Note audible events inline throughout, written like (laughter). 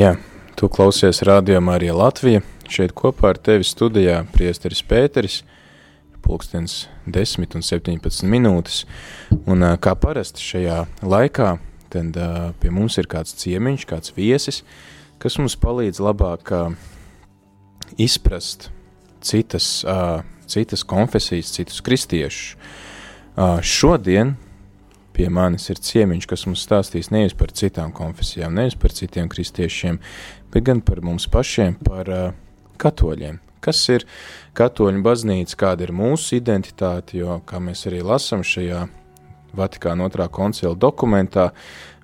Jā, tu klausies rādījumā arī Latvija. Šeit kopā ar tevi studijā priesteris Pēteris, pulkstens 10 un 17 minūtes. Un kā parasti šajā laikā, tad pie mums ir kāds ciemiņš, kāds viesis, kas mums palīdz labāk izprast citas, citas konfesijas, citus kristiešus. Šodien pie manis ir ciemiņš, kas mums stāstīs nevis par citām konfesijām, nevis par citiem kristiešiem, bet gan par mums pašiem, par uh, katoļiem. Kas ir katoļu baznīca, kāda ir mūsu identitāte, jo, kā mēs arī lasām šajā Vatikāna otrā koncila dokumentā,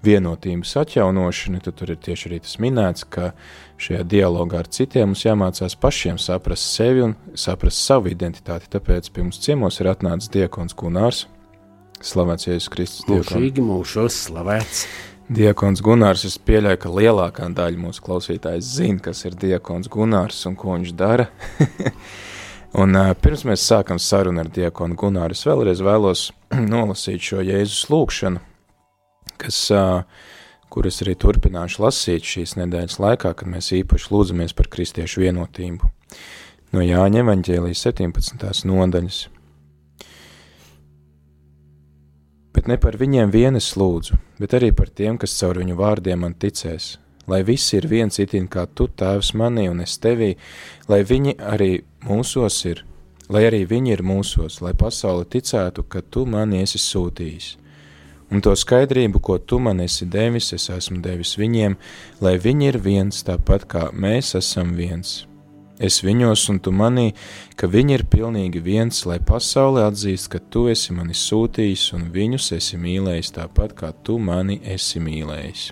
vienotības atjaunošana, tad tur ir tieši arī tas minēts, ka šajā dialogā ar citiem mums jāmācās pašiem saprast sevi un saprast savu identitāti. Tāpēc pie mums ciemos ir atnācis diekons Gunārs. Slavēts Jēzus Kristus. Mūžīgi mūžos slavēts. Diekons Gunārs, es pieļauju, ka lielākā daļa mūsu klausītājs zina, kas ir diekons Gunārs un ko viņš dara. (laughs) un uh, pirms mēs sākam sarunu ar diekonu Gunāru, es vēlreiz vēlos (clears throat) nolasīt šo Jēzus lūkšanu, kas, uh, kuras arī turpināšu lasīt šīs nedēļas laikā, kad mēs īpaši lūdzamies par kristiešu vienotību. No Jāņa evaņģēlijas 17. nodaļas. Bet ne par viņiem vienas lūdzu, bet arī par tiem, kas caur viņu vārdiem man ticēs, lai visi ir viens itin kā tu, tēvs manī un es tevī, lai viņi arī mūsos ir, lai arī viņi ir mūsos, lai pasaule ticētu, ka tu mani esi sūtījis. Un to skaidrību, ko tu man esi devis, es esmu devis viņiem, lai viņi ir viens tāpat kā mēs esam viens Es viņos un tu manī, ka viņi ir pilnīgi viens, lai pasaule atzīst, ka tu esi mani sūtījis un viņus esi mīlējis tāpat, kā tu mani esi mīlējis.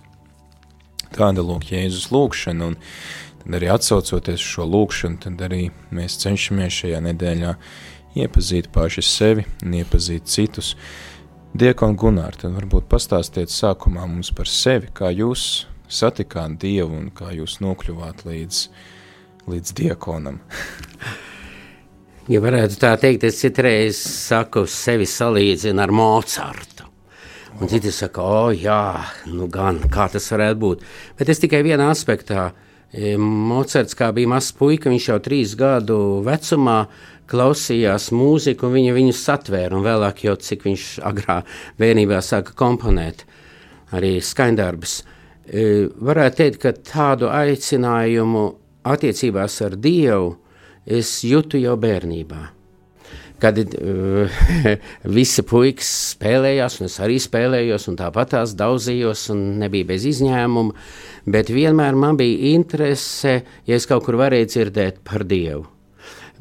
Tāda lūk Jēzus lūkšana, un tad arī atsaucoties šo lūkšanu, tad arī mēs cenšamies šajā nedēļā iepazīt paši sevi un iepazīt citus. Diekon Gunār, tad varbūt pastāstiet sākumā mums par sevi, kā jūs satikāt Dievu un kā jūs nokļuvāt līdz līdz diekonam. (laughs) ja varētu tā teikt, es citreiz saku, sevi salīdzinu ar Mocartu. Un citi saka, o, oh, jā, nu gan, kā tas varētu būt. Bet es tikai vienā aspektā. E, Mocards, kā bija mazs puika, viņš jau trīs gadu vecumā klausījās mūziku, un viņa viņu satvēra, un vēlāk jau cik viņš agrā bērnībā sāka komponēt arī skaņdarbus. E, varētu teikt, ka tādu aicinājumu attiecībās ar Dievu es jūtu jau bērnībā. Kad uh, (laughs) visi puikas spēlējās, un es arī spēlējos, un tāpat tās daudzījos, un nebija bez izņēmuma, bet vienmēr man bija interese, ja es kaut kur varēju dzirdēt par Dievu.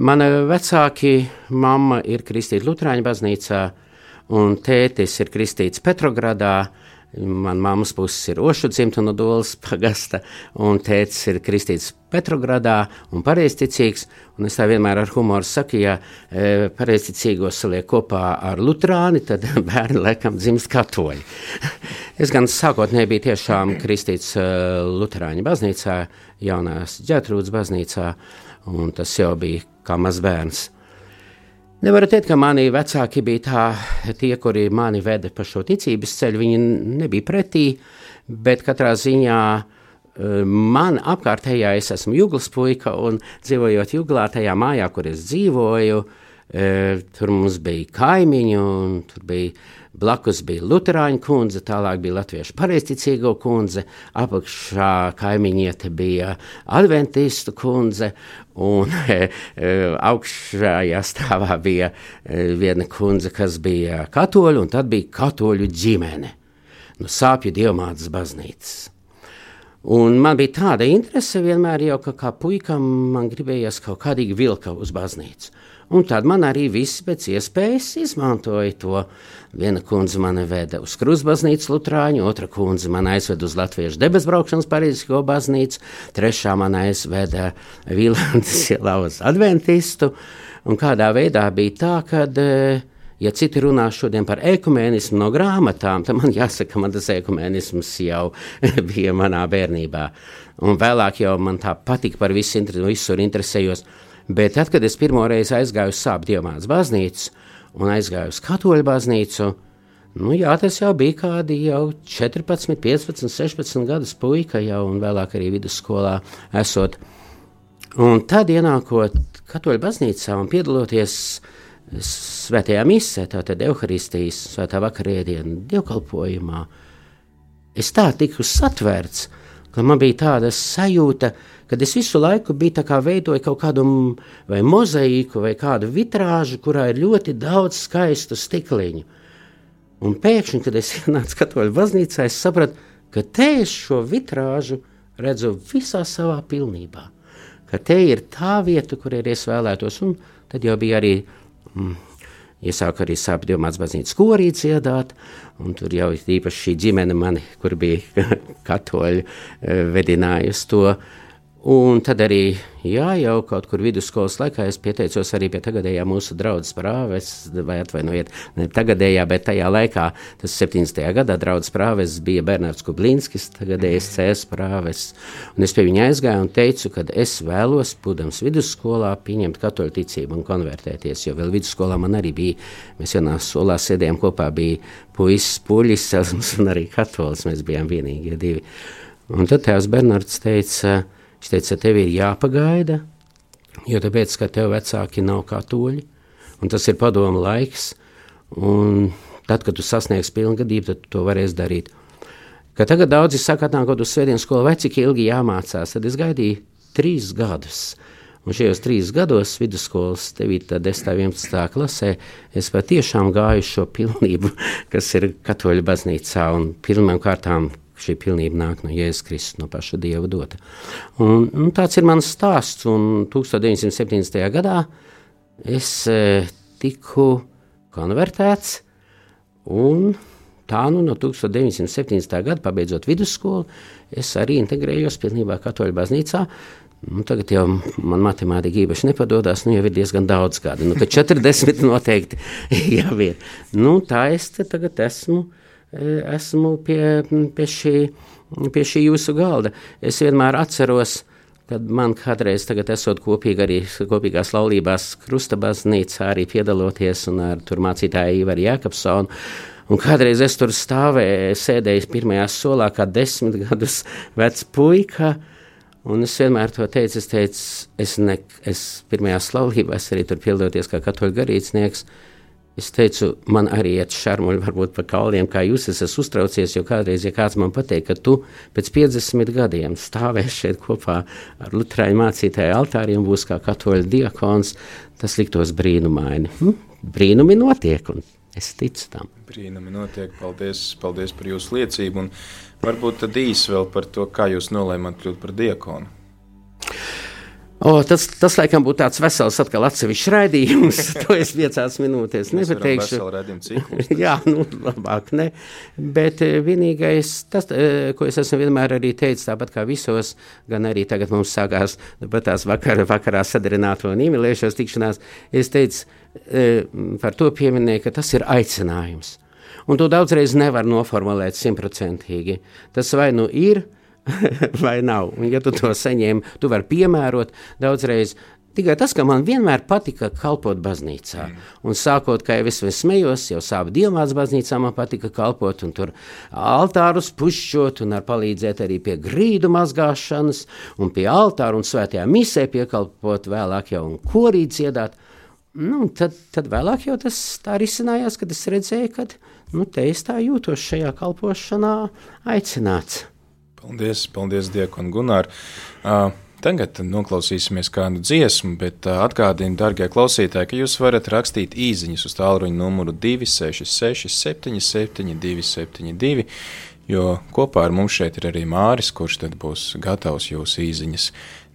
Mana vecāki mamma ir kristīta Lutāņu baznīcā, un tētis ir kristīts Petrogradā, uh, Man mammas puses ir Ošu dzimta no Dolas (laughs) pagasta, un tētis ir kristīts Petrogradā un pareizticīgs, un es tā vienmēr ar humoru saku, ja e, pareizticīgos saliek kopā ar lutrāni, tad (laughs) bērni laikam dzimst katoļi. (laughs) es gan sākotnēji biju tiešām kristīts uh, luterāņu baznīcā, jaunās ģetrūdas baznīcā, un tas jau bija kā maz bērns. Nevaru teikt, ka mani vecāki bija tā, tie, kuri mani veda pa šo ticības ceļu. Viņi nebija pretī, bet katrā ziņā eh, man apkārtējā es esmu jūglas puika un dzīvojot jūglā tajā mājā, kur es dzīvoju, eh, tur mums bija kaimiņi un tur bija Blakus bija Lutāņu kundze, tālāk bija Latviešu pareizticīgo kundze, apakšā kaimiņiete bija Adventistu kundze, un (laughs) e, e, augšējā stāvā bija e, viena kundze, kas bija katoļu, un tad bija katoļu ģimene no sāpju dievmātes baznīcas. Un man bija tāda interese vienmēr, jau, ka kā puikam man gribējās kaut kādīgi vilka uz baznīcu. Un tad man arī viss pēc iespējas izmantoja to. Viena kundze mani veda uz Krustbaznīcas Lutāņu, otra kundze man aizveda uz Latviešu debesbraukšanas Parīzisko baznīcu, trešā man aizveda Vīlandes (laughs) uz Adventistu. Un kādā veidā bija tā, ka, eh, ja citi runā šodien par ekumēnismu no grāmatām, tad man jāsaka, man tas ekumēnisms jau (laughs) bija manā bērnībā. Un vēlāk jau man tā patika par visu, visur interesējos. Bet tad, kad es pirmo reizi aizgāju uz sāpju dievmātes baznīcu un aizgāju uz katoļu baznīcu, Nu, jā, tas jau bija kādi jau 14, 15, 16 gadus puika jau un vēlāk arī vidusskolā esot. Un tad ienākot katoļu baznīcā un piedaloties svētajā misē, tātad Euharistijas svētā vakarēdienu dievkalpojumā, es tā tiku satvērts, ka man bija tāda sajūta, kad es visu laiku biju kā veidoju kaut kādu vai mozaīku vai kādu vitrāžu, kurā ir ļoti daudz skaistu stikliņu. Un pēkšņi, kad es (laughs) ienācu katoļu baznīcā, es sapratu, ka te es šo vitrāžu redzu visā savā pilnībā. Ka te ir tā vieta, kur ir es vēlētos. Un tad jau bija arī mm, Iesāku arī sāpju dievmāts baznīcas korī dziedāt, un tur jau īpaši šī ģimene mani, kur bija (laughs) katoļi, eh, vedinājusi to. Un tad arī, jā, jau kaut kur vidusskolas laikā es pieteicos arī pie tagadējā mūsu draudzes prāves, vai atvainojiet, ne tagadējā, bet tajā laikā, tas 70. gadā draudzes prāves bija Bernards Kublinskis, tagadējais CS prāves. Un es pie viņa aizgāju un teicu, ka es vēlos, būdams vidusskolā, pieņemt katoļu ticību un konvertēties, jo vēl vidusskolā man arī bija, mēs vienā solā sēdējām kopā, bija puisis, puļis, (laughs) un arī katolis, mēs bijām vienīgie divi. Un tad tēvs Bernards teica, Viņš teica, tev ir jāpagaida, jo tāpēc, ka tev vecāki nav katoļi, un tas ir padomu laiks, un tad, kad tu sasniegsi pilngadību, tad tu to varēsi darīt. Ka tagad daudzi saka, atnākot uz svētdienas skolu, vai cik ilgi jāmācās, tad es gaidīju trīs gadus. Un šajos trīs gados, vidusskolas 9, 10, 11 klasē, es patiešām gāju šo (laughs) pilnību, kas ir katoļu baznīcā kārtām šī pilnība nāk no Jēzus Kristus, no paša Dieva dota. Un, un tāds ir mans stāsts, un 1970. gadā es e, tiku konvertēts, un tā nu no 1970. gada, pabeidzot vidusskolu, es arī integrējos pilnībā katoļu baznīcā, Nu, tagad jau man matemātika īpaši nepadodas, nu jau ir diezgan daudz gadu. Nu, 40 (laughs) noteikti (laughs) jau ir. Nu, tā es tagad esmu uh, esmu pie, pie, šī, pie šī jūsu galda. Es vienmēr atceros, kad man kādreiz, tagad esot kopīgi arī kopīgās laulībās Krusta baznīcā, arī piedaloties un ar tur mācītāju Ivaru Jākapsonu. Un kādreiz es tur stāvēju, sēdēju pirmajā solā, kā desmit gadus vecs puika. Un es vienmēr to teicu, es teicu, es, ne, es pirmajā slaulībās arī tur piedaloties kā katoļu garīdznieks. Es teicu, man arī iet šarmuļi, varbūt pa kauliem, kā jūs esat uztraucies, jo kādreiz, ja kāds man pateikt, ka tu pēc 50 gadiem stāvēsi šeit kopā ar Lutrāņu mācītāju altāriem, būs kā katoļu diakons, tas liktos brīnumaini. Hm? Brīnumi notiek, un es ticu tam. Brīnumi notiek, paldies, paldies par jūsu liecību, un varbūt tad īsi vēl par to, kā jūs nolēmat kļūt par diakonu. O, tas, tas, laikam, būtu tāds vesels, atkal atsevišķs raidījums. (laughs) to es piecās minūtēs nepateikšu. (laughs) Jā, nu, labāk ne. Bet eh, vienīgais, tas, eh, ko es esmu vienmēr arī teicis, tāpat kā visos, gan arī tagad mums sākās tās vakar, vakarā sadarināto un īmīlēšanās tikšanās, es teicu, eh, par to pieminēju, ka tas ir aicinājums. Un to daudzreiz nevar noformulēt simtprocentīgi. Tas vai nu ir, vai (laughs) nav. Un, ja tu to saņēmi, tu vari piemērot daudzreiz. Tikai tas, ka man vienmēr patika kalpot baznīcā. Mm. Un sākot, kā jau es smējos, jau sāpju dievmāts baznīcā man patika kalpot, un tur altārus pušķot, un ar palīdzēt arī pie grīdu mazgāšanas, un pie altāra un svētajā misē piekalpot vēlāk jau un korī dziedāt. Nu, tad, tad vēlāk jau tas tā risinājās, kad es redzēju, ka nu, te es tā jūtos šajā kalpošanā aicināts. Paldies, paldies Diekon Gunār. Uh, Tagad noklausīsimies kādu dziesmu, bet atgādinu, darbie klausītāji, ka jūs varat rakstīt īsiņas uz tālruņa numuru 266, 77, 272, jo kopā ar mums šeit ir arī Māris, kurš tad būs gatavs jūsu īsiņas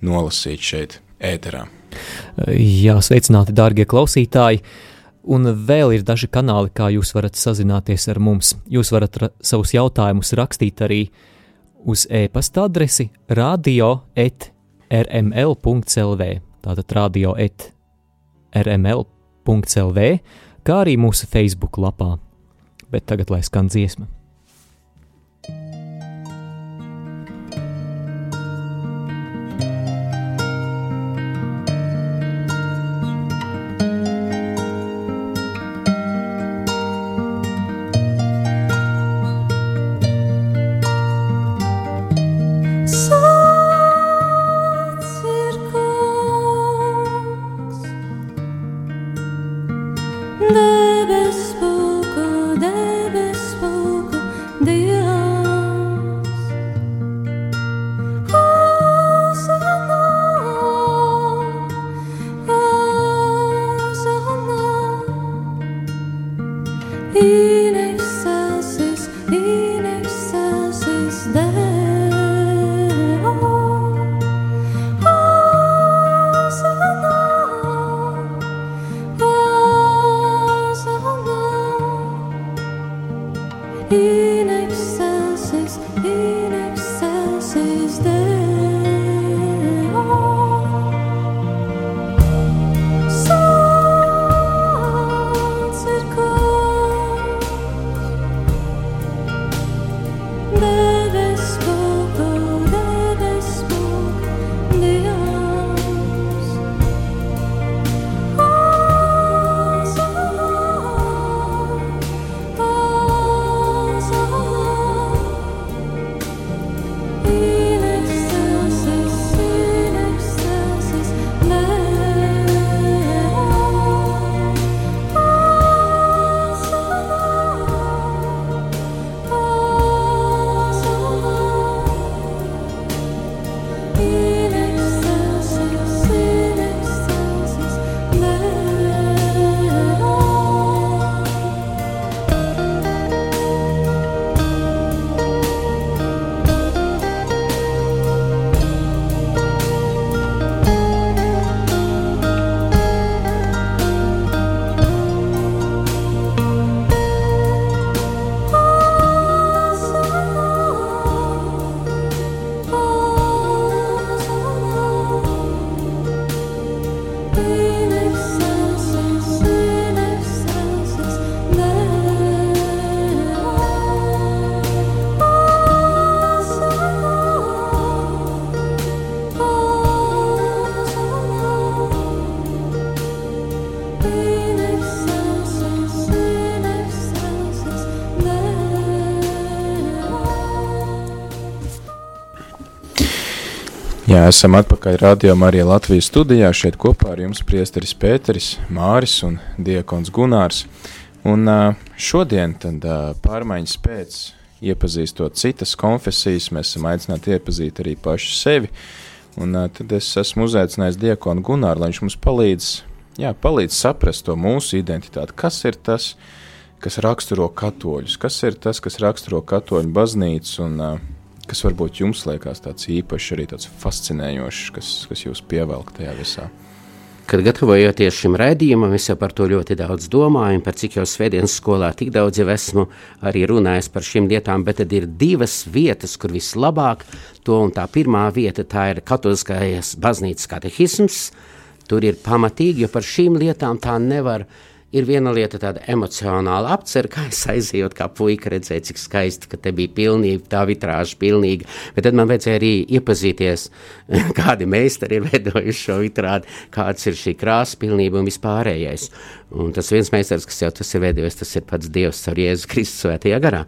nolasīt šeit, ēterā. Jā, sveicināti, darbie klausītāji! Un vēl ir daži kanāli, kā jūs varat sazināties ar mums. Jūs varat ra savus jautājumus rakstīt arī uh, uz e-pasta adresi radio.rml.clv. Tātad radio.rml.clv, kā arī mūsu Facebook lapā. Bet tagad lai skan dziesma. Esam atpakaļ rādījumā arī Latvijas studijā. Šeit kopā ar jums priesteris Pēteris, Māris un diekons Gunārs. Un šodien tad pārmaiņas pēc iepazīstot citas konfesijas, mēs esam aicināti iepazīt arī paši sevi. Un tad es esmu uzaicinājis diekonu Gunāru, lai viņš mums palīdz, jā, palīdz saprast to mūsu identitāti. Kas ir tas, kas raksturo katoļus? Kas ir tas, kas raksturo katoļu baznīcu un uh, kas varbūt jums liekas tāds īpašs, arī tāds fascinējošs, kas, kas jūs pievelk tajā visā? Kad gatavojoties šim raidījumam, es jau par to ļoti daudz domāju, par cik jau svētdienas skolā tik daudz jau esmu arī runājis par šīm lietām, bet tad ir divas vietas, kur vislabāk to un tā pirmā vieta, tā ir katoliskais baznīcas katehisms, tur ir pamatīgi, jo par šīm lietām tā nevar uh, ir viena lieta, tāda emocionāla apcer, kā es aizejot, kā puika redzēju, cik skaisti, ka te bija pilnība, tā vitrāža pilnīga, bet tad man vajadzēja arī iepazīties, (laughs) kādi meistari ir veidojuši šo vitrādi, kāds ir šī krāsa pilnība un vispārējais. Un tas viens meistars, kas jau tas ir veidojis, tas ir pats Dievs caur Jēzus Kristus svētajā garā.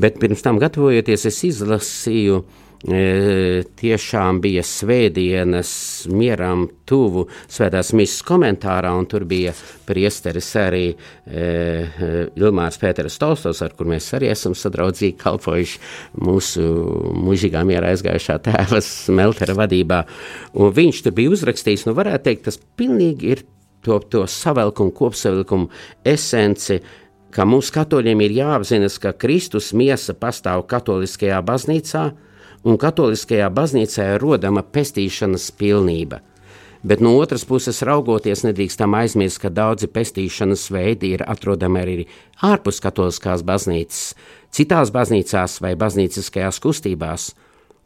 Bet pirms tam gatavojoties, es izlasīju tiešām bija svētdienas mieram tuvu svētās misijas komentārā, un tur bija priesteris arī e, e Ilmārs Pēteris Tolstos, ar kur mēs arī esam sadraudzīgi kalpojuši mūsu mūžīgā mierā aizgājušā tēva Smeltera vadībā, un viņš tur bija uzrakstījis, nu varētu teikt, tas pilnīgi ir to, to savelkumu, kopsavilkumu esenci, ka mums katoļiem ir jāapzinas, ka Kristus miesa pastāv katoliskajā baznīcā, un katoliskajā baznīcā ir rodama pestīšanas pilnība. Bet no otras puses, raugoties, nedrīkstam aizmirst, ka daudzi pestīšanas veidi ir atrodami arī ārpus katoliskās baznīcas, citās baznīcās vai baznīciskajās kustībās.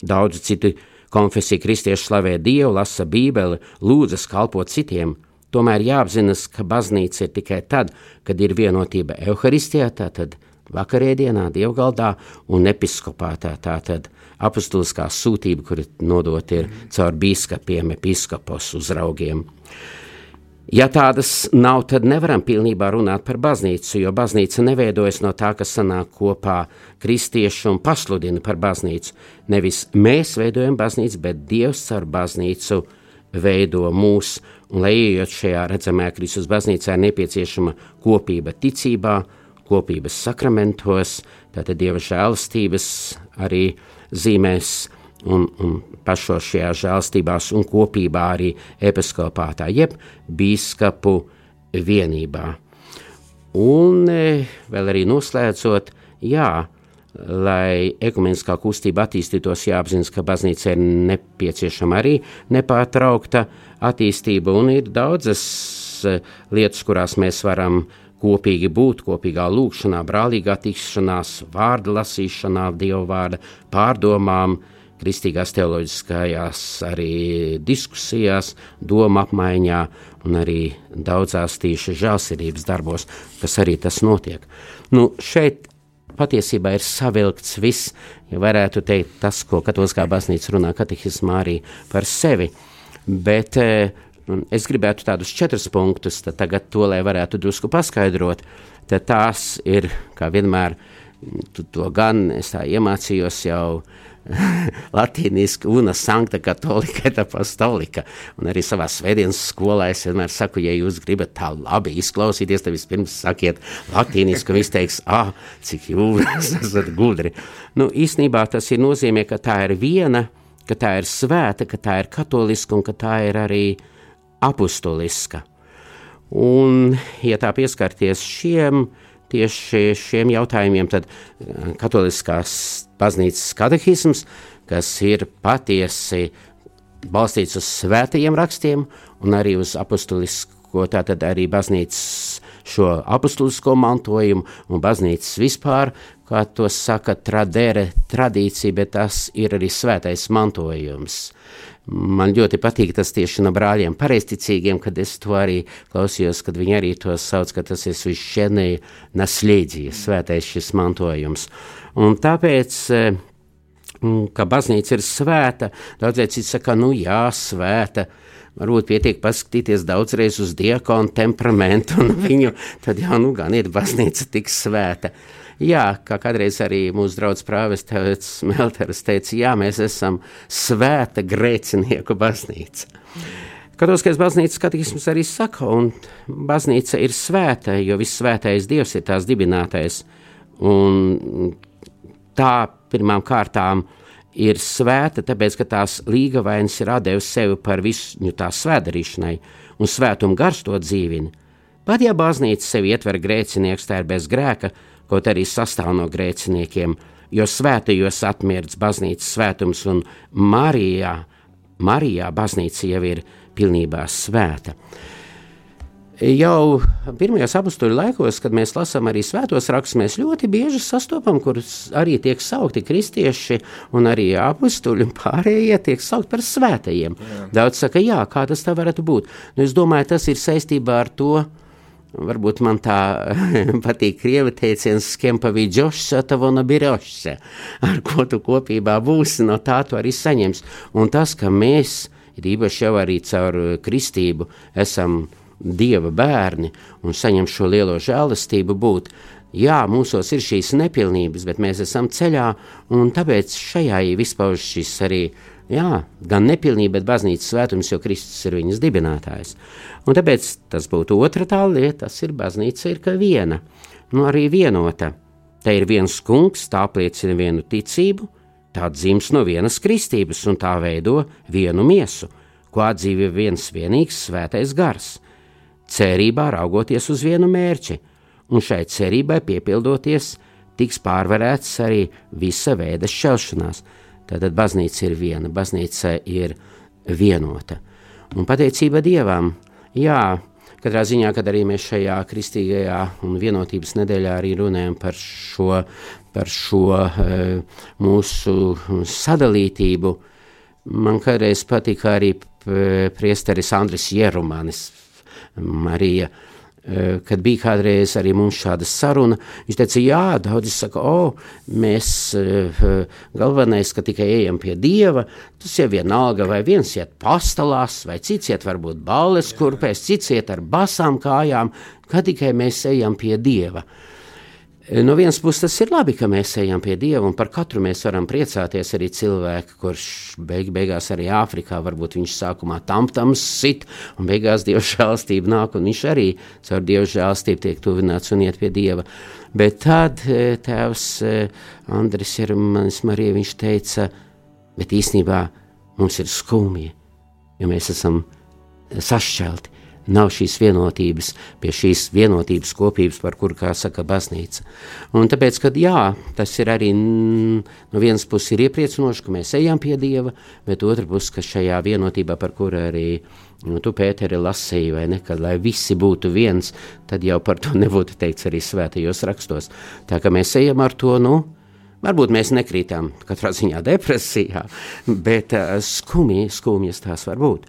Daudzi citi konfesiju kristieši slavē Dievu, lasa Bībeli, lūdzas kalpot citiem. Tomēr jāapzinas, ka baznīca ir tikai tad, kad ir vienotība evaharistijā, tātad vakarēdienā, dievgaldā un episkopātā, tātad apustuliskā sūtība, kur nodot ir caur biskupiem, episkopos uzraugiem. Ja tādas nav, tad nevaram pilnībā runāt par baznīcu, jo baznīca neveidojas no tā, kas sanāk kopā kristieši un pasludina par baznīcu. Nevis mēs veidojam baznīcu, bet Dievs caur baznīcu veido mūs, un lai ieejot šajā redzamajā Kristus baznīcā, ir nepieciešama kopība ticībā, kopības sakramentos, tātad Dieva žēlastības arī uh, zīmēs un, un pašos šajā žēlstībās un kopībā arī episkopātā, jeb bīskapu vienībā. Un e, vēl arī noslēdzot, jā, lai ekumeniskā kustība attīstītos, jāapzinās, ka baznīca ir nepieciešama arī nepārtraukta attīstība, un ir daudzas e, lietas, kurās mēs varam uh, kopīgi būt, kopīgā lūkšanā, brālīgā tikšanās, vārda lasīšanā, dievu vārda pārdomām, kristīgās teoloģiskajās arī diskusijās, doma apmaiņā un arī daudzās tīša žālsirdības darbos, kas arī tas notiek. Nu, šeit patiesībā ir savilkts viss, ja varētu teikt tas, ko katoliskā baznīca runā katehismā arī par sevi, bet eh, Un es gribētu tādus četrus punktus, tad tagad to, lai varētu drusku paskaidrot, tad tās ir, kā vienmēr, tu, to gan es tā iemācījos jau (laughs) latīniski una sankta katolika et apostolika, un arī savā svētdienas skolā es vienmēr saku, ja jūs gribat tā labi izklausīties, tad vispirms sakiet latīniski, un viss teiks, ah, cik jūs (laughs) esat gudri. Nu, īstenībā tas ir nozīmē, ka tā ir viena, ka tā ir svēta, ka tā ir katoliska, un ka tā ir arī uh, apustuliska. Un, ja tā pieskarties šiem, tieši šiem jautājumiem, tad eh, katoliskās baznīcas katehisms, kas ir patiesi balstīts uz svētajiem rakstiem un arī uz apustulisko, tātad arī baznīcas šo apustulisko mantojumu un baznīcas vispār, kā to saka tradere, tradīcija, bet tas ir arī svētais mantojums. Man ļoti patīk tas tieši no brāļiem pareizticīgiem, kad es to arī klausījos, kad viņi arī to sauc, ka tas ir svišķenēji naslēdzija, svētais šis mantojums. Un tāpēc, eh, ka baznīca ir svēta, daudzreiz citi saka, nu jā, svēta, varbūt pietiek paskatīties daudzreiz uz diakonu temperamentu (laughs) un viņu, tad jau, nu gan ir baznīca tik svēta. Jā, kā kādreiz arī mūsu draugs prāves Melteris teica, jā, mēs esam svēta grēcinieku baznīca. Katoliskais baznīcas skatīsms arī saka, un baznīca ir svēta, jo viss svētais Dievs ir tās dibinātais. Un tā pirmām kārtām ir svēta, tāpēc, ka tās līgavainas ir devis sevi par visu tās svētdarīšanai, un svētumu gars to dzīvina. Pat ja baznīca sevi ietver grēcinieks, tā ir bez grēka, kaut arī sastāv no grēciniekiem, jo svētajos atmirdz baznīcas svētums, un Marijā, Marijā baznīca jau ir pilnībā svēta. Jau pirmajos apakstuļu laikos, kad mēs lasām arī svētos rakstus, mēs ļoti bieži sastopam, kurus arī tiek saukti kristieši, un arī apakstuļi un pārējie tiek saukti par svētajiem. Jā. Daudz saka, jā, kā tas tā varētu būt. Nu, es domāju, tas ir saistībā ar to, Varbūt man tā (laughs) patīk krievi teiciens, skempavī džošs, tavona birošs, ar ko tu kopībā būsi, no tā tu arī saņems. Un tas, ka mēs ir īpaši jau arī caur eh, kristību, esam dieva bērni un saņem šo lielo žēlastību būt. Jā, mūsos ir šīs nepilnības, bet mēs esam ceļā, un tāpēc šajā izpauž šis arī, jā, gan nepilnība, bet baznīcas svētums, jo Kristus ir viņas dibinātājs. Un tāpēc tas būtu otra tā lieta, tas ir baznīca ir kā viena, nu arī vienota. Te ir viens kungs, tā apliecina vienu ticību, Tā dzims no vienas kristības un tā veido vienu miesu, ko atdzīvi viens vienīgs svētais gars, cerībā raugoties uz vienu mērķi, un šai cerībai piepildoties, tiks pārvarēts arī visa veida šķelšanās. Tātad baznīca ir viena, baznīca ir vienota. Un pateicība Dievam, jā, Katrā ziņā, kad arī mēs šajā kristīgajā un vienotības nedēļā arī runājam par šo, par šo e, mūsu sadalītību, man kādreiz patika arī priesteris Andris Jerumanis, Marija Eh, kad bija kādreiz arī mums šāda saruna, viņš teica, jā, daudzi saka, o, mēs eh, galvenais, ka tikai ejam pie Dieva, tas jau vienalga, vai viens iet pastalās, vai cits iet varbūt balles kurpēs, cits iet ar basām kājām, kad tikai mēs ejam pie Dieva. No vienas puses, tas ir labi, ka mēs ejam pie Dieva, un par katru mēs varam priecāties. Arī cilvēki, kurš beig, beigās arī Āfrikā, varbūt viņš sākumā tam tam sit, un beigās Dieva žēlstība nāk, un viņš arī caur Dieva žēlstību tiek tuvināts un iet pie Dieva. Bet tad e, tēvs e, Andris ir manis Marija, viņš teica, bet īstenībā mums ir skumji, jo mēs esam sašķelti nav šīs vienotības, pie šīs vienotības kopības, par kuru, kā saka, baznīca. Un tāpēc, kad jā, tas ir arī no vienas puses ir iepriecinoši, ka mēs ejam pie Dieva, bet otra puse, ka šajā vienotībā, par kuru arī nu, tu, Pēteri, lasīji, vai ne, kad lai visi būtu viens, tad jau par to (laughs) nebūtu teikts arī svētajos rakstos. Tā kā mēs ejam ar to, nu, Varbūt mēs nekrītām katrā ziņā depresijā, (laughs) bet uh, skumji, skumjas tās var būt.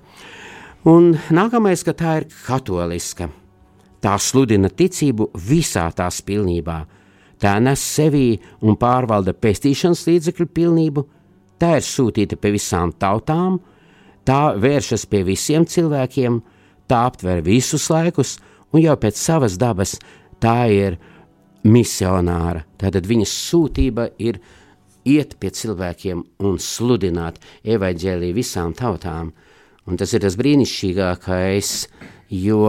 Un nākamais, ka tā ir katoliska. Tā sludina ticību visā tās pilnībā. Tā nes sevī un pārvalda pestīšanas līdzekļu pilnību, tā ir sūtīta pie visām tautām, tā vēršas pie visiem cilvēkiem, tā aptver visus laikus, un jau pēc savas dabas tā ir misionāra. Tātad viņas sūtība ir iet pie cilvēkiem un sludināt evaņģēlīju visām tautām. Un tas ir tas brīnišķīgākais, jo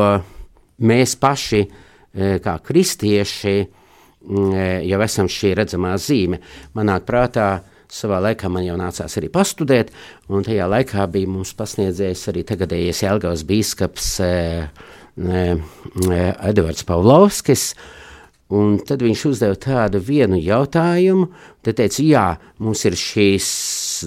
mēs paši, e, kā kristieši, e, jau esam šī redzamā zīme. Manā prātā savā laikā man jau nācās arī pastudēt, un tajā laikā bija mums pasniedzējis arī tagadējais Jelgavas bīskaps eh, Edvards Pavlovskis, Un tad viņš uzdeva tādu vienu jautājumu, tad teica, jā, mums ir šīs,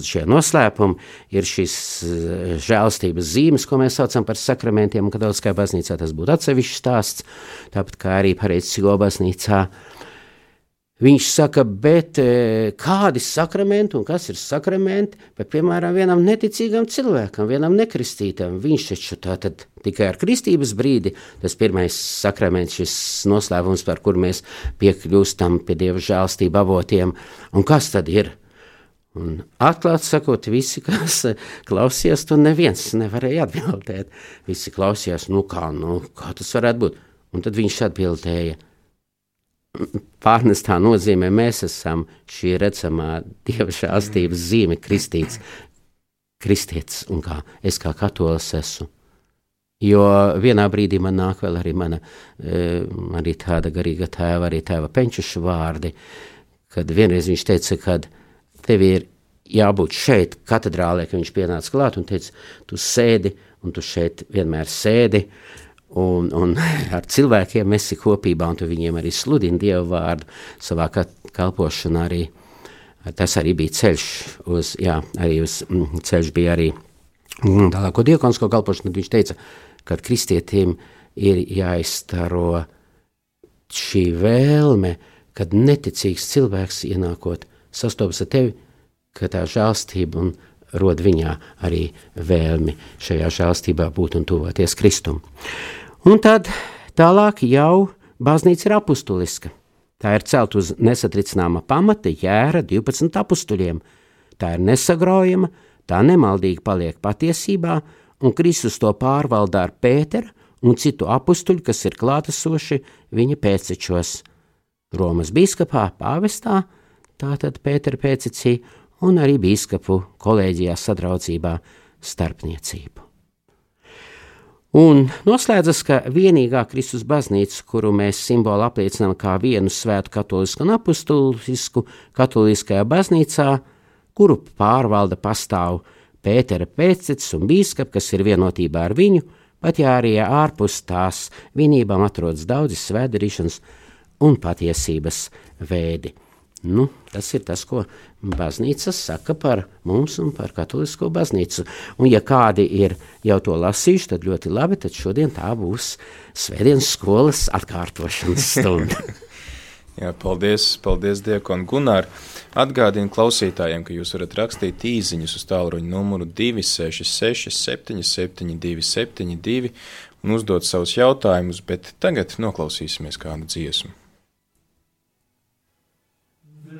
šie noslēpumi, ir šīs eh, žēlstības zīmes, ko mēs saucam par sakramentiem, katoliskajā baznīcā tas būtu atsevišķs stāsts, tāpat kā arī pareizcīgo baznīcā. Viņš saka, bet e, kādi sakramenti un kas ir sakramenti, bet, piemēram, vienam neticīgam cilvēkam, vienam nekristītam, viņš taču tā tad tikai ar kristības brīdi, tas pirmais sakraments, šis noslēpums, par kur mēs piekļūstam pie Dieva žēlstību avotiem, un kas tad ir? Un atklāt sakot, visi, kas klausījās, to neviens nevarēja atbildēt. Visi klausījās, nu kā, nu, kā tas varētu būt? Un tad viņš atbildēja – pārnestā nozīmē mēs esam šī redzamā dieva žēlstības zīme, kristīts, kristietis un kā es kā katolis esmu. Jo vienā brīdī man nāk vēl arī mana, e, arī tāda garīga tēva, arī tēva penčuša vārdi, kad vienreiz viņš teica, ka tev ir jābūt šeit katedrālē, ka viņš pienāca klāt un teica, tu sēdi un tu šeit vienmēr sēdi, un, un (laughs) ar cilvēkiem esi kopībā, un tu viņiem arī sludini Dievu vārdu savā kalpošanā arī. Tas arī bija ceļš uz, jā, arī uz mm, ceļš bija arī mm, tālāko diekonsko kalpošanu, tad viņš teica, ka kristietim ir jāizstaro šī vēlme, kad neticīgs cilvēks ienākot sastopas ar tevi, ka tā žēlstība un rod viņā arī vēlmi šajā žēlstībā būt un tuvoties Kristum. Un tad tālāk jau baznīca ir apustuliska. Tā ir celt uz nesatricināma pamata jēra 12 apstuļiem. Tā ir nesagraujama, tā nemaldīgi paliek patiesībā, un Kristus to pārvalda ar Pēteru un citu apstuļu, kas ir klātesoši viņa pēcečos. Romas biskupā, pāvestā, tātad Pētera pēcecī, un arī biskupu kolēģijā sadraudzībā starpniecību. Un noslēdzas, ka vienīgā Kristus baznīca, kuru mēs simbolu apliecinām kā vienu svētu katolisku un apustulisku katoliskajā baznīcā, kuru pārvalda pastāv Pētera pēctecis un bīskap, kas ir vienotībā ar viņu, pat ja arī ārpus tās vienībām atrodas daudzi svētdarīšanas un patiesības veidi. Nu, tas ir tas, ko baznīca saka par mums un par katolisko baznīcu. Un, ja kādi ir jau to lasījuši, tad ļoti labi, tad šodien tā būs svētdienas skolas atkārtošanas (laughs) stunda. Jā, paldies, paldies Diekon Gunār. Atgādinu klausītājiem, ka jūs varat rakstīt īziņus uz tālruņa numuru 266 77 272 un uzdot savus jautājumus, bet tagad noklausīsimies kādu dziesmu.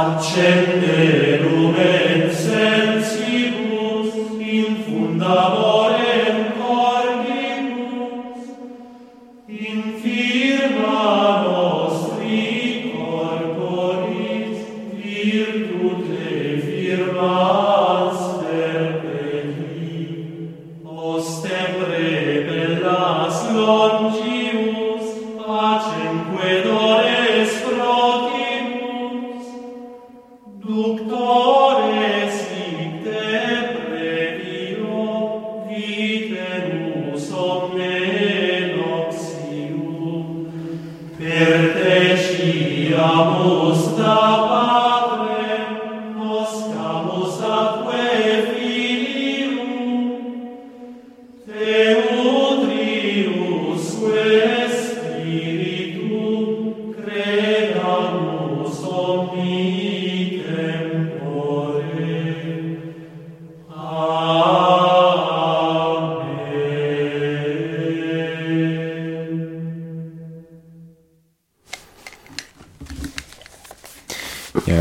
accende lume.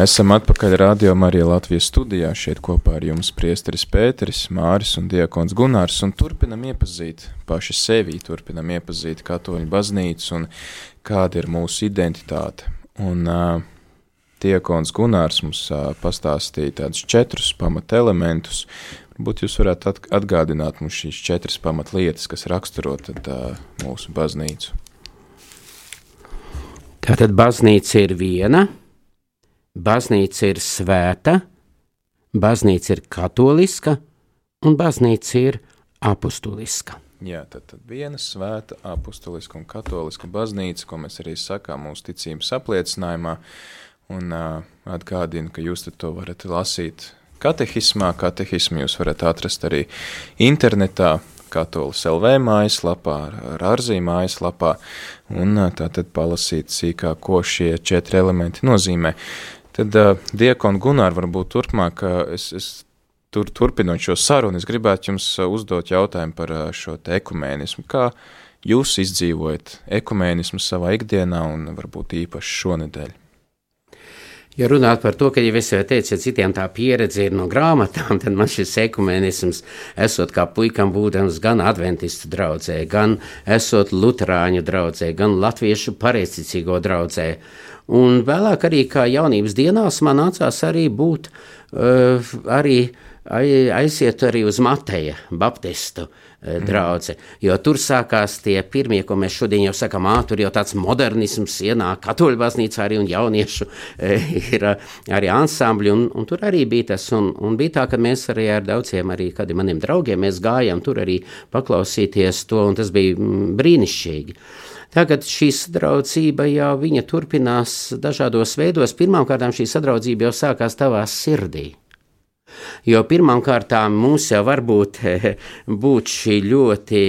Esam atpakaļ Radio Marija Latvijas studijā, šeit kopā ar jums priesteris Pēteris, Māris un Diakons Gunārs, un turpinam iepazīt paši sevi, turpinam iepazīt katoļu baznīcu un kāda ir mūsu identitāte. Un uh, Diakons Gunārs mums uh, pastāstīja tādus četrus pamatelementus, varbūt jūs varētu atgādināt mums šīs četras pamatlietas, kas raksturo tad uh, mūsu baznīcu. Tātad baznīca ir viena, baznīca ir svēta, baznīca ir katoliska un baznīca ir apustuliska. Jā, tad, tad viena svēta, apustuliska un katoliska baznīca, ko mēs arī sakām mūsu ticības apliecinājumā, un uh, atgādinu, ka jūs to varat lasīt katehismā. Katehismu jūs varat atrast arī internetā, katolis LV mājaslapā, ar ārzīm mājaslapā, un tātad palasīt sīkāk, ko šie četri elementi nozīmē. Tad uh, Diekon Gunār varbūt turpmāk, es, es tur, turpinot šo sarunu, es gribētu jums uzdot jautājumu par šo te ekumēnismu. Kā jūs izdzīvojat ekumēnismu savā ikdienā un varbūt īpaši šonedēļ? Ja runāt par to, ka jau es jau teicu, ja citiem tā pieredze ir no grāmatām, (laughs) tad man šis ekumenisms, esot kā puikam būdams gan adventistu draudzē, gan esot luterāņu draudzē, gan latviešu pareizticīgo draudzē. Un vēlāk arī kā jaunības dienās man nācās arī būt uh, arī uh, aiziet arī uz Mateja Baptistu mm. draugu. Jo tur sākās tie pirmie, ko mēs šodien jau sakām, ah, tur jau tāds modernisms ienāk katoļu baznīcā arī un jauniešu ir arī ansambļi, un, un tur arī bija tas, un, un bija tā, ka mēs arī ar daudziem arī kādiem maniem draugiem mēs gājām tur arī paklausīties to, un tas bija mm, brīnišķīgi. Tagad šī sadraudzība jau turpinās dažādos veidos. Pirmkārt, šī sadraudzība jau sākās tavā sirdī. Jo pirmkārt, mums jau var būt, būt šī ļoti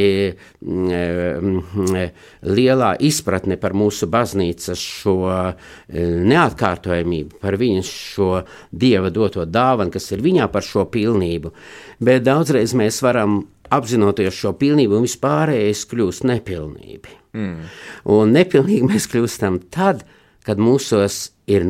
mm, lielā izpratne par mūsu baznīcas šo mm, neatkārtojamību, par viņas šo dieva doto dāvanu, kas ir viņā par šo pilnību. Bet daudzreiz mēs varam apzinoties šo pilnību, un vispārējais kļūst nepilnība. Mm. Un nepilnīgi mēs kļūstam tad, kad mūsos ir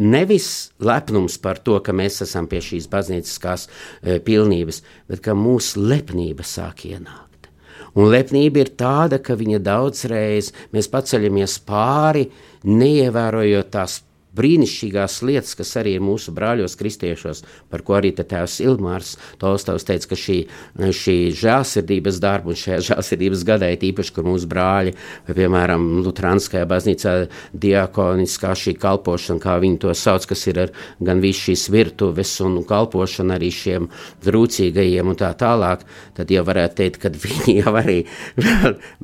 nevis lepnums par to, ka mēs esam pie šīs baznīciskās e, pilnības, bet ka mūsu lepnība sāk ienākt. Un lepnība ir tāda, ka viņa daudzreiz mēs paceļamies pāri, neievērojot tās brīnišķīgās lietas, kas arī ir mūsu brāļos, kristiešos, par ko arī tēvs Ilmārs Tolstovs teica, ka šī, šī žēlsirdības darba un šajā žēlsirdības gadā ir īpaši, kur mūsu brāļi, vai, piemēram, Lutrānskajā baznīcā diakoniskā šī kalpošana, kā viņi to sauc, kas ir ar gan visu šīs virtuves un kalpošana arī šiem trūcīgajiem un tā tālāk, tad jau varētu teikt, ka viņi (laughs) jau arī,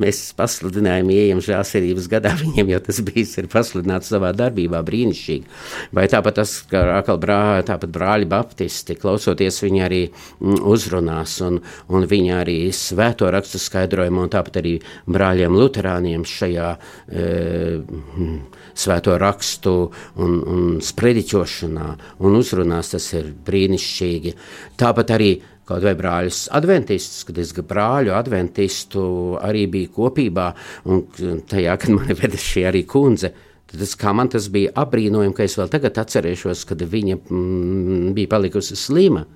mēs pasludinājumi ejam žēlsirdības gadā, viņiem jau tas bijis ir pasludināts savā darbībā brīnišķīgi brīnišķīgi. Vai tāpat tas, ka atkal brā, tāpat brāļi baptisti, klausoties viņi arī mm, uzrunās, un, un viņi arī svēto rakstu skaidrojumu, un tāpat arī brāļiem luterāniem šajā e, svēto rakstu un, un sprediķošanā un uzrunās, tas ir brīnišķīgi. Tāpat arī kaut vai brāļus adventistus, kad es brāļu adventistu arī biju kopībā, un tajā, kad mani veda šī arī kundze, Tas, kā man tas bija apbrīnojami, ka es vēl tagad atcerēšos, kad viņa mm, bija palikusi slima.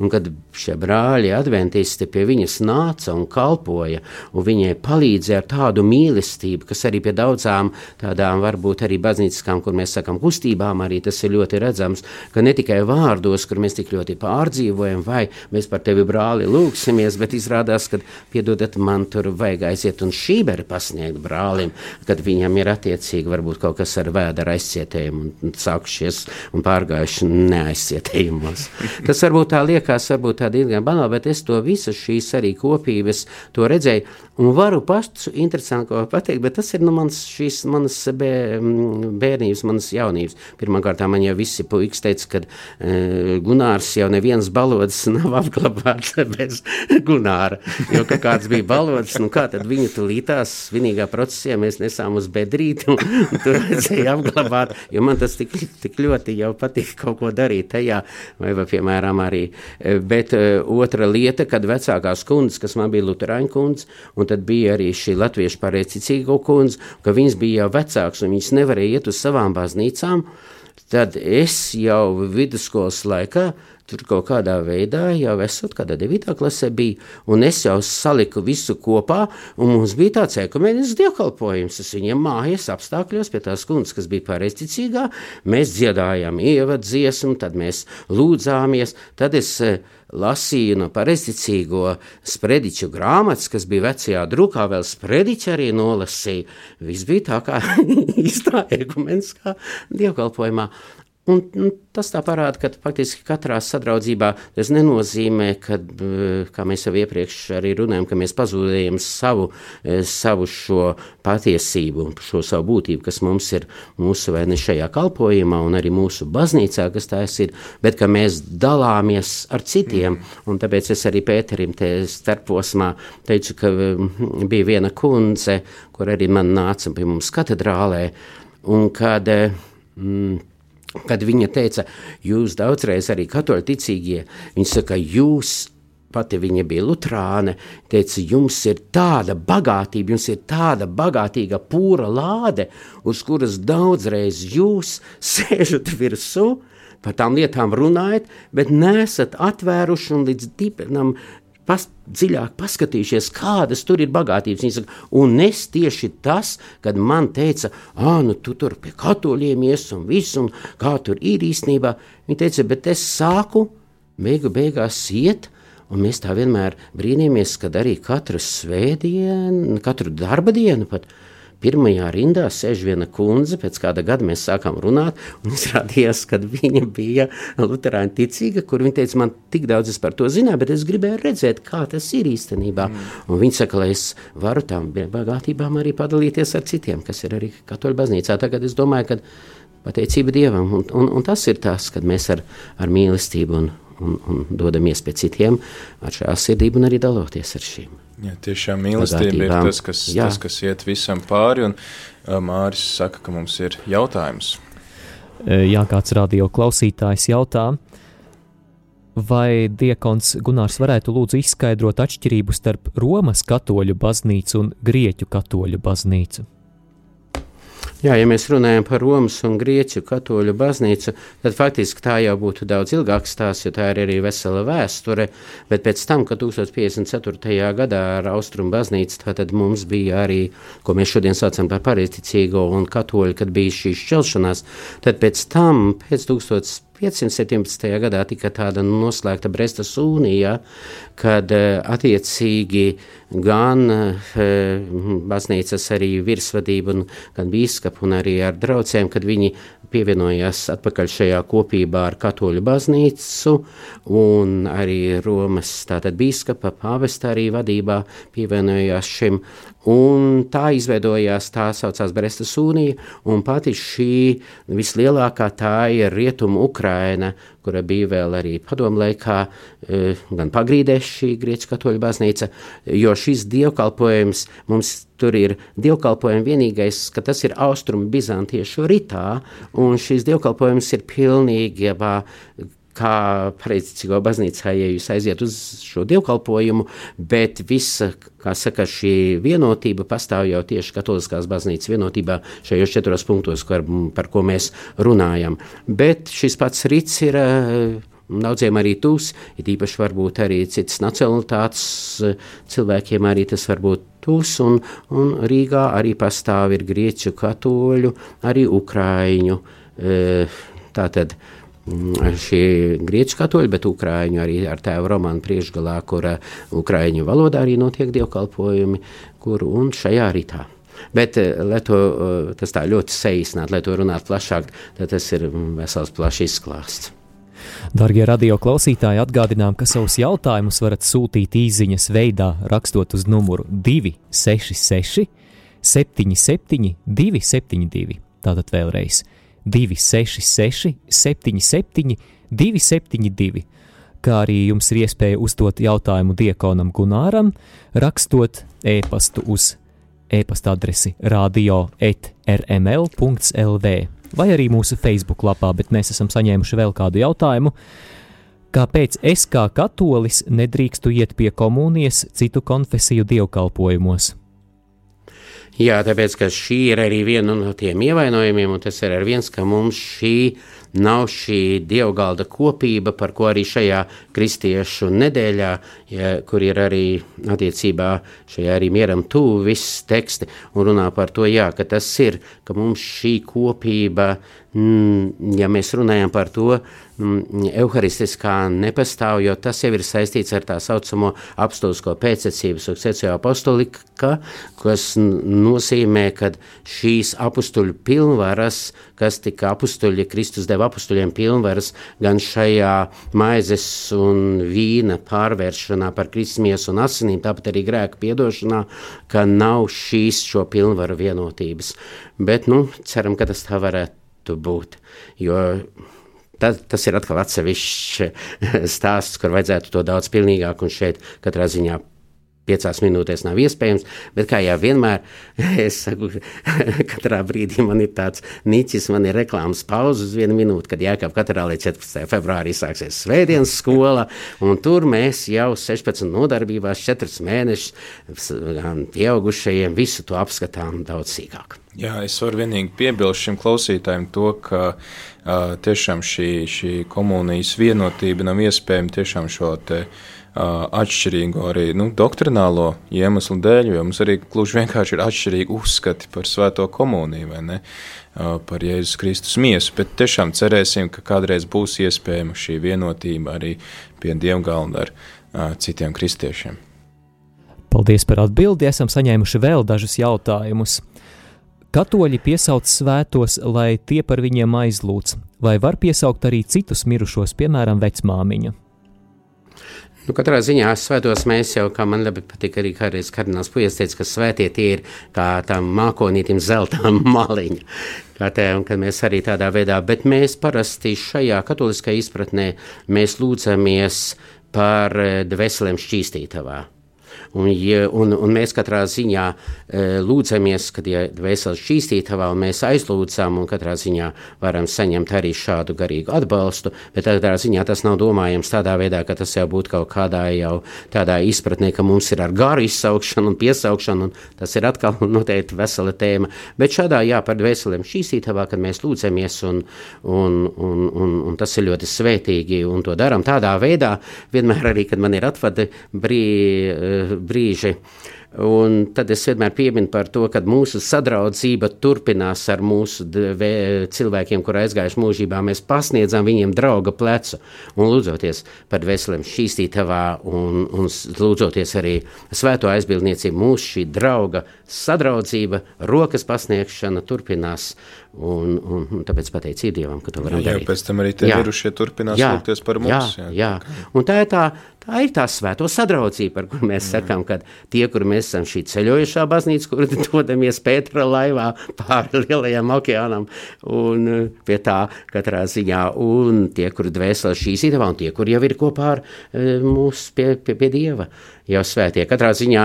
Un kad šie brāļi, adventisti pie viņas nāca un kalpoja, un viņai palīdzēja ar tādu mīlestību, kas arī pie daudzām tādām varbūt arī baznītiskām, kur mēs sakam, kustībām, arī tas ir ļoti redzams, ka ne tikai vārdos, kur mēs tik ļoti pārdzīvojam, vai mēs par tevi brāli lūksimies, bet izrādās, ka piedodat man tur vajag aiziet un šīberi pasniegt brālim, kad viņam ir attiecīgi varbūt kaut kas ar vēdera aizcietējumu un sākušies un pārgājuši neaizcietējumos. Tas varbūt tā liekas varbūt tā diezgan banāli, bet es to visu šīs arī kopības to redzēju. Un varu pašu interesanti ko pateikt, bet tas ir nu, mans, šīs manas bērnības, manas jaunības. Pirmkārt, man jau visi puikas teica, ka e, Gunārs jau neviens balodas nav apglabāts (laughs) bez Gunāra, jo ka kāds bija balodas, nu kā tad viņu tulītās svinīgā procesijā mēs nesām uz bedrīti un, un tur vajadzēja apglabāt, jo man tas tik, tik ļoti jau patīk kaut ko darīt tajā, vai, vai piemēram arī bet eh, otra lieta, kad vecākās kundzes, kas man bija Lutāņu kundze, un tad bija arī šī latviešu pareizticīgo kundze, ka viņas bija jau vecākas un viņas nevarēja iet uz savām baznīcām, tad es jau vidusskolas laikā tur kaut kādā veidā jau esot kādā 9. klasē bija, un es jau saliku visu kopā, un mums bija tāds ekumenisks dievkalpojums. Es viņiem mājas apstākļos pie tās kundzes, kas bija pareizticīgā, mēs dziedājām ievadziesmu, tad mēs lūdzāmies, tad es eh, lasīju no pareizticīgo sprediķu grāmatas, kas bija vecajā drukā, vēl sprediķi arī nolasīja. Viss bija tā kā (laughs) īstā ekumeniskā dievkalpojumā. Un, un tas tā parāda, ka faktiski katrā sadraudzībā tas nenozīmē, ka, eh, kā mēs jau iepriekš arī runājam, ka mēs pazudējam savu, eh, savu šo patiesību, šo savu būtību, kas mums ir mūsu vai ne šajā kalpojumā un arī mūsu baznīcā, kas tās ir, bet ka mēs dalāmies ar citiem. Un tāpēc es arī Pēterim te starposmā teicu, ka mm, bija viena kundze, kur arī man nāca pie mums katedrālē, un kad mm, kad viņa teica, jūs daudzreiz arī katoļu ticīgie, viņa saka, jūs pati viņa bija Lutāna, teica, jums ir tāda bagātība, jums ir tāda bagātīga pūra lāde, uz kuras daudzreiz jūs (laughs) sēžat virsū, par tām lietām runājat, bet nesat atvēruši un līdz dibenam pas, dziļāk paskatījušies, kādas tur ir bagātības. Viņa saka, un es tieši tas, kad man teica, ah, nu tu tur pie katoļiem ies un viss, un kā tur ir īstenībā. Viņa teica, bet es sāku beigu beigās iet, un mēs tā vienmēr brīnījāmies, kad arī katru svētdienu, katru darba dienu pat pirmajā rindā sēž viena kundze, pēc kāda gada mēs sākām runāt, un izrādījās, ka viņa bija luterāņa ticīga, kur viņa teica, man tik daudz es par to zināju, bet es gribēju redzēt, kā tas ir īstenībā. Mm. Un viņa saka, lai es varu tām bagātībām arī padalīties ar citiem, kas ir arī katoļu baznīcā. Tagad es domāju, ka pateicība Dievam, un, un, un tas ir tas, kad mēs ar, ar mīlestību un, un, un dodamies pie citiem ar šā sirdību un arī daloties ar šīm. Jā, tiešām mīlestība ir tas kas, Jā. tas, kas iet visam pāri, un Māris saka, ka mums ir jautājums. Jā, kāds radio klausītājs jautā, vai diekons Gunārs varētu lūdzu izskaidrot atšķirību starp Romas katoļu baznīcu un Grieķu katoļu baznīcu? Jā, ja mēs runājam par Romas un Grieķu katoļu baznīcu, tad faktiski tā jau būtu daudz ilgāks stāsts, jo tā ir arī vesela vēsture. Bet pēc tam, kad 1054. gadā ar Austrumu baznīcu, tad mums bija arī, ko mēs šodien saucam par pareizticīgo un katoļu, kad bija šī šķelšanās, tad pēc tam, pēc 1000. 517. gadā tika tāda noslēgta Brestas unija, kad eh, attiecīgi gan eh, baznīcas arī virsvadība, gan bīskapu un arī ar draugiem, kad viņi pievienojās atpakaļ šajā kopībā ar katoļu baznīcu un arī Romas tātad bīskapa pāvesta arī vadībā pievienojās šim. Un tā izveidojās tā saucās Brestas unija, un pati šī vislielākā tā ir Rietumu Ukraina, kura bija vēl arī padomlaikā, e, gan pagrīdē šī Grieķu katoļu baznīca, jo šis dievkalpojums mums tur ir dievkalpojums vienīgais, ka tas ir austrumu bizantiešu ritā, un šis dievkalpojums ir pilnīgi, jā, kā pareizticīgo baznīcā, ja jūs aiziet uz šo dievkalpojumu, bet visa, kā saka, šī vienotība pastāv jau tieši katoliskās baznīcas vienotībā šajos četros punktos, par, par ko mēs runājam. Bet šis pats rits ir daudziem arī tūs, ir īpaši varbūt arī citas nacionalitātes cilvēkiem arī tas var būt tūs, un, un Rīgā arī pastāv ir grieķu katoļu, arī ukraiņu. Tātad Mm, šie grieķu katoļi, bet ukrāņu arī ar tēvu romānu priekšgalā, kur ukrāņu valodā arī notiek dievkalpojumi, kur un šajā ritā. Bet, uh, lai to uh, tas tā ļoti saīsinātu, lai to runātu plašāk, tad tas ir mm, vesels plašs izklāsts. Darbie radio klausītāji, atgādinām, ka savus jautājumus varat sūtīt īsiņas veidā, rakstot uz numuru 266, 77, 272. Tātad vēlreiz 266. 266, 77, 272, kā arī jums ir iespēja uzdot jautājumu Diekonam Gunāram, rakstot e-pastu uz e-pasta adresi radio.rml.lv vai arī mūsu Facebook lapā, bet mēs esam saņēmuši vēl kādu jautājumu. Kāpēc es kā katolis nedrīkstu iet pie komunijas citu konfesiju dievkalpojumos? Jā, tāpēc, šī ir arī viena no tiem ievainojumiem, un tas ir viens, ka mums šī nav šī dievgalda kopība, par ko arī šajā kristiešu nedēļā, ja, kur ir arī attiecībā šajā arī mieram tuvu viss teksti un runā par to, jā, ka tas ir, ka mums šī kopība, ja mēs runājam par to, mm, evharistiskā nepastāv, jo tas jau ir saistīts ar tā saucamo apstulsko pēcecību, sukcesiju apostolika, kas nozīmē, ka šīs apustuļu pilnvaras, kas tika apustuļi, Kristus deva apustuļiem pilnvaras gan šajā maizes un vīna pārvēršanā par krismies un asinīm, tāpat arī grēku piedošanā, ka nav šīs šo pilnvaru vienotības. Bet, nu, ceram, ka tas tā varētu būt, jo Tas, tas ir atkal atsevišķs (laughs) stāsts, kur vajadzētu to daudz pilnīgāk un šeit katrā ziņā piecās minūtēs nav iespējams. Bet, kā jau vienmēr, (laughs) es saku, (laughs) katrā brīdī man ir tāds niķis, man ir reklāmas pauze uz vienu minūti, kad jākāp katrā līdz 14. februārī sāksies svētdienas skola, tur mēs jau 16 nodarbībās, 4 mēnešus, pieaugušajiem, visu to apskatām daudz sīkāk. Jā, es varu vienīgi piebilst šim klausītājiem to, ka uh, tiešām šī, šī komunijas vienotība nav iespējama tiešām šo te uh, atšķirīgu arī nu, doktrinālo iemeslu dēļ, jo mums arī gluži vienkārši ir atšķirīgi uzskati par svēto komuniju vai ne, par Jēzus Kristus miesu, bet tiešām cerēsim, ka kādreiz būs iespējama šī vienotība arī pie dievgalda ar citiem kristiešiem. Paldies par atbildi, esam saņēmuši vēl dažus jautājumus. Katoļi piesauc svētos, lai tie par viņiem aizlūdz, vai var piesaukt arī citus mirušos, piemēram, vecmāmiņu? Nu, katrā ziņā svētos mēs jau, kā man ļoti patīk, arī kādreiz kardināls puisis teica, ka svētie tie ir kā tam mākonītim zelta (laughs) maliņa. Te, kad mēs arī tādā veidā, bet mēs parasti šajā katoliskajā izpratnē mēs lūdzamies par eh, dveselēm šķīstītavā. Un, ja, un, un mēs katrā ziņā e, lūdzamies, kad ir ja vesels šķīstītavā, un mēs aizlūdzam, un katrā ziņā varam saņemt arī šādu garīgu atbalstu, bet katrā ziņā tas nav domājams tādā veidā, ka tas jau būtu kaut kādā jau tādā izpratnē, ka mums ir ar garu izsaukšanu un piesaukšanu, un tas ir atkal (laughs) noteikti vesela tēma. Bet šādā, jā, par dvēselēm šķīstītavā, kad mēs lūdzamies, un, un, un, un, un tas ir ļoti svētīgi, un to darām tādā veidā, vienmēr arī, kad man ir atvadi brī, brīži. Un tad es vienmēr pieminu par to, ka mūsu sadraudzība turpinās ar mūsu cilvēkiem, kur aizgājuši mūžībā. Mēs pasniedzam viņiem drauga plecu un lūdzoties par veseliem šķīstītavā un, un lūdzoties arī svēto aizbildniecību. Mūsu šī drauga sadraudzība, rokas pasniegšana turpinās. Un, un, un tāpēc pateicību Dievam, ka to varam jā, darīt. Jā, pēc tam arī tie mirušie turpinās jā, lūgties par mums. Jā, jā. jā. Un tā ir tā, tā ir tā svēto sadraudzība, par kur mēs mm. sakām, ka tie, kur mēs esam šī ceļojušā baznīca, kur (laughs) dodamies Pētera laivā pāri lielajam okeānam, un eh, pie tā katrā ziņā, un tie, kur dvēseli šīs idevā, un tie, kur jau ir kopā ar eh, mūs pie, pie, pie Dieva jau svētie. Katrā ziņā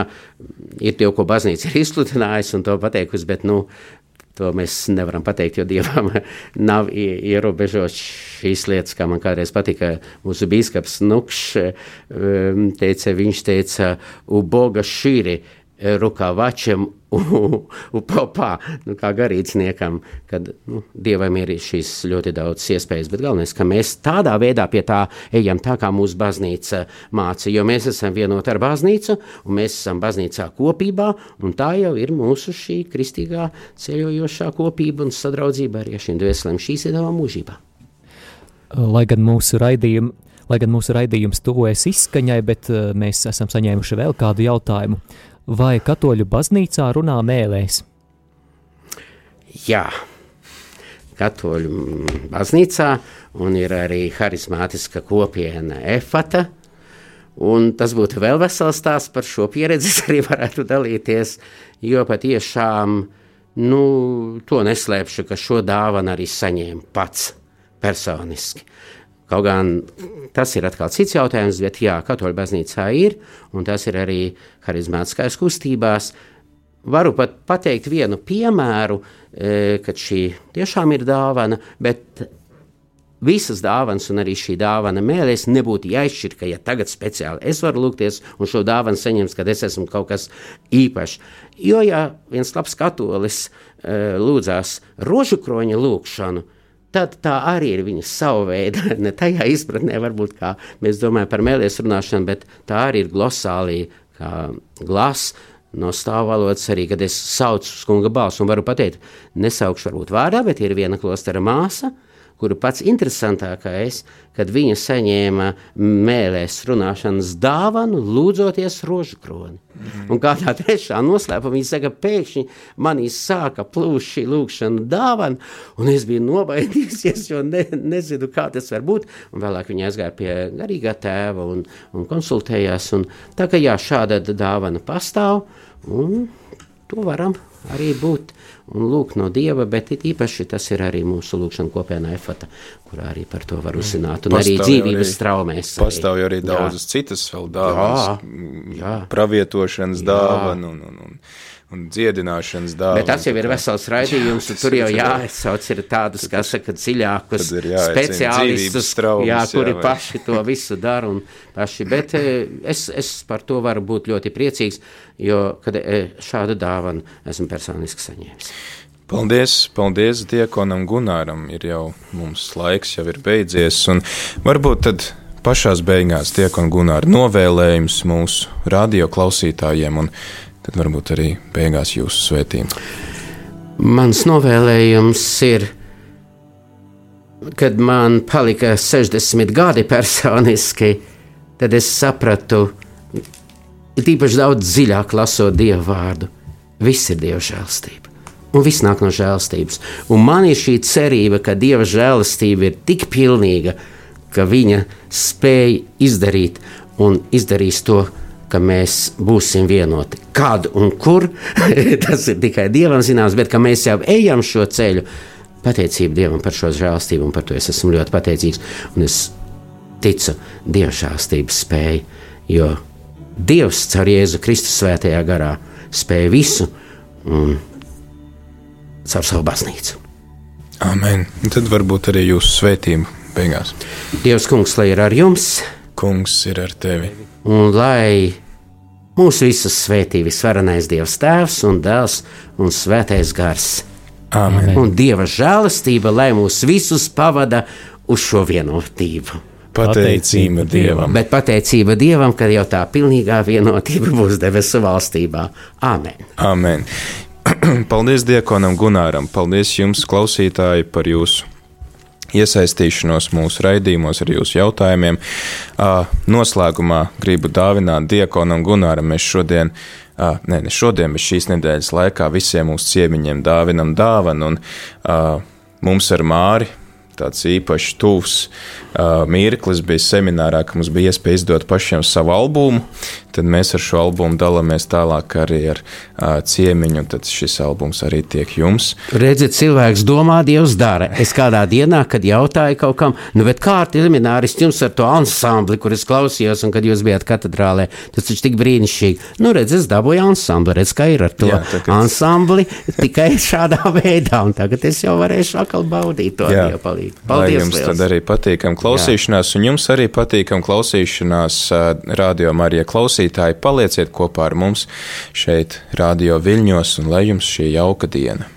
ir tie, ko baznīca ir izsludinājusi un to pateikusi, bet, nu, To mēs nevaram pateikt, jo Dievam (laughs) nav ierobežots šīs lietas, kā man kādreiz patika. Mūsu biskups Nukšs um, teica, viņš teica, uboga šīri, rukavačiem upopā, nu, kā garīdzniekam, kad nu, Dievam ir šīs ļoti daudz iespējas, bet galvenais, ka mēs tādā veidā pie tā ejam tā, kā mūsu baznīca māca, jo mēs esam vienoti ar baznīcu, un mēs esam baznīcā kopībā, un tā jau ir mūsu šī kristīgā ceļojošā kopība un sadraudzība ar šīm dvēselēm. Šīs ir mūžībā. Lai gan mūsu raidījumi Lai gan mūsu raidījums tuvojas izskaņai, bet uh, mēs esam saņēmuši vēl kādu jautājumu vai katoļu baznīcā runā mēlēs? Jā, katoļu baznīcā, un ir arī harizmātiska kopiena Efata. Un tas būtu vēl vesels stāsts par šo pieredzi, (laughs) arī varētu dalīties, jo patiešām, nu, to neslēpšu, ka šo dāvanu arī saņēmu pats personiski. Kaut gan tas ir atkal cits jautājums, bet jā, katoļu baznīcā ir, un tas ir arī harizmātiskās kustībās. Varu pat pateikt vienu piemēru, e, kad šī tiešām ir dāvana, bet visas dāvanas un arī šī dāvana mēlēs nebūtu jāizšķir, ka ja tagad speciāli es varu lūgties un šo dāvanu saņemt, kad es esmu kaut kas īpašs. Jo, ja viens labs katolis e, lūdzās rožu kroņa lūgšanu, tad tā arī ir viņa sava veida, (laughs) ne tajā izpratnē, varbūt kā mēs domājam par mēlies runāšanu, bet tā arī ir glosālija, kā glas, no stāvvalodas arī, kad es saucu uz kunga balsu un varu pateikt, nesaukšu varbūt vārdā, bet ir viena klostera māsa, kuru pats interesantākais, kad viņa saņēma mēlēs runāšanas dāvanu, lūdzoties rožu kroni. Mm. Un kādā trešā noslēpumā viņa saka, pēkšņi manī sāka plūst šī lūkšana dāvana, un es biju nobaidījusies, jo ne, nezinu, kā tas var būt. Un vēlāk viņa aizgāja pie garīgā tēva un, un konsultējās. Un tā kā jā, šāda dāvana pastāv, un to varam arī būt un lūgt no Dieva, bet īpaši tas ir arī mūsu lūgšana kopienā efata, kurā arī par to var uzzināt, un pastāv arī dzīvības arī, traumēs. Pastāv arī daudzas citas vēl dāvanas, pravietošanas dāvana un, un, un un dziedināšanas dāvana. Bet tas jau ir vesels raidījums, un tur jau jāatsauc ir tādus, kā saka, dziļākus speciālistus, traumas, jā, kuri jā, paši to visu dara un paši, bet eh, es, es par to varu būt ļoti priecīgs, jo, kad eh, šādu dāvanu esmu personiski saņēmis. Paldies, paldies Diekonam Gunāram, ir jau mums laiks jau ir beidzies, un varbūt tad pašās beigās Diekon Gunāra novēlējums mūsu radio klausītājiem un tad varbūt arī beigās jūsu svētība. Mans novēlējums ir, kad man palika 60 gadi personiski, tad es sapratu, ir īpaši daudz dziļāk lasot dievu vārdu. Viss ir dieva žēlstība. Un viss nāk no žēlstības. Un man ir šī cerība, ka dieva žēlastība ir tik pilnīga, ka viņa spēj izdarīt un izdarīs to, ka mēs būsim vienoti. Kad un kur, (laughs) tas ir tikai Dievam zināms, bet ka mēs jau ejam šo ceļu. Pateicība Dievam par šo žēlstību, un par to es esmu ļoti pateicīgs. Un es ticu Dieva žēlstības spēju, jo Dievs caur Jēzu Kristus svētajā garā spēja visu un caur savu baznīcu. Amen. Tad varbūt arī jūsu svētību beigās. Dievs, kungs, lai ir ar jums! Kungs ir ar tevi! un lai mūsu visus svētī visvarenais Dievs Tēvs un Dēls un Svētais Gars. Amen. Un Dieva žēlastība, lai mūs visus pavada uz šo vienotību. Pateicība Dievam. Bet pateicība Dievam, ka jau tā pilnīgā vienotība būs debesu valstībā. Amen. Amen. (clears throat) Paldies Diekonam Gunāram, paldies jums, klausītāji, par jūsu iesaistīšanos mūsu raidījumos ar jūsu jautājumiem. Noslēgumā gribu dāvināt Diekonam Gunāram. Mēs šodien, ne, ne šodien, bet šīs nedēļas laikā visiem mūsu ciemiņiem dāvinam dāvanu, un mums ar Māri tāds īpašs, tuvs uh, mirklis bija seminārā, ka mums bija iespēja izdot pašiem savu albumu tad mēs ar šo albumu dalāmies tālāk arī ar uh, ciemiņu, tad šis albums arī tiek jums. Redziet, cilvēks domā, Dievs dara. Es kādā dienā, kad jautāju kaut kam, nu, bet kā ar semināristu jums ar to ansambli, kur es klausījos, un kad jūs bijāt katedrālē, tas taču tik brīnišķīgi. Nu, redz, es dabūju ansambli, redz, kā ir ar to Jā, tagad... ansambli tikai šādā veidā, un tagad es jau varēšu atkal baudīt to Dievu palīdzību. Paldies! Lai jums liels. tad arī patīkam klausīšanās, Jā. un jums arī patīkam klausīšanās uh, radio Marija klausīšanās klausītāji, palieciet kopā ar mums šeit, Radio Viļņos, un lai jums šī jauka diena!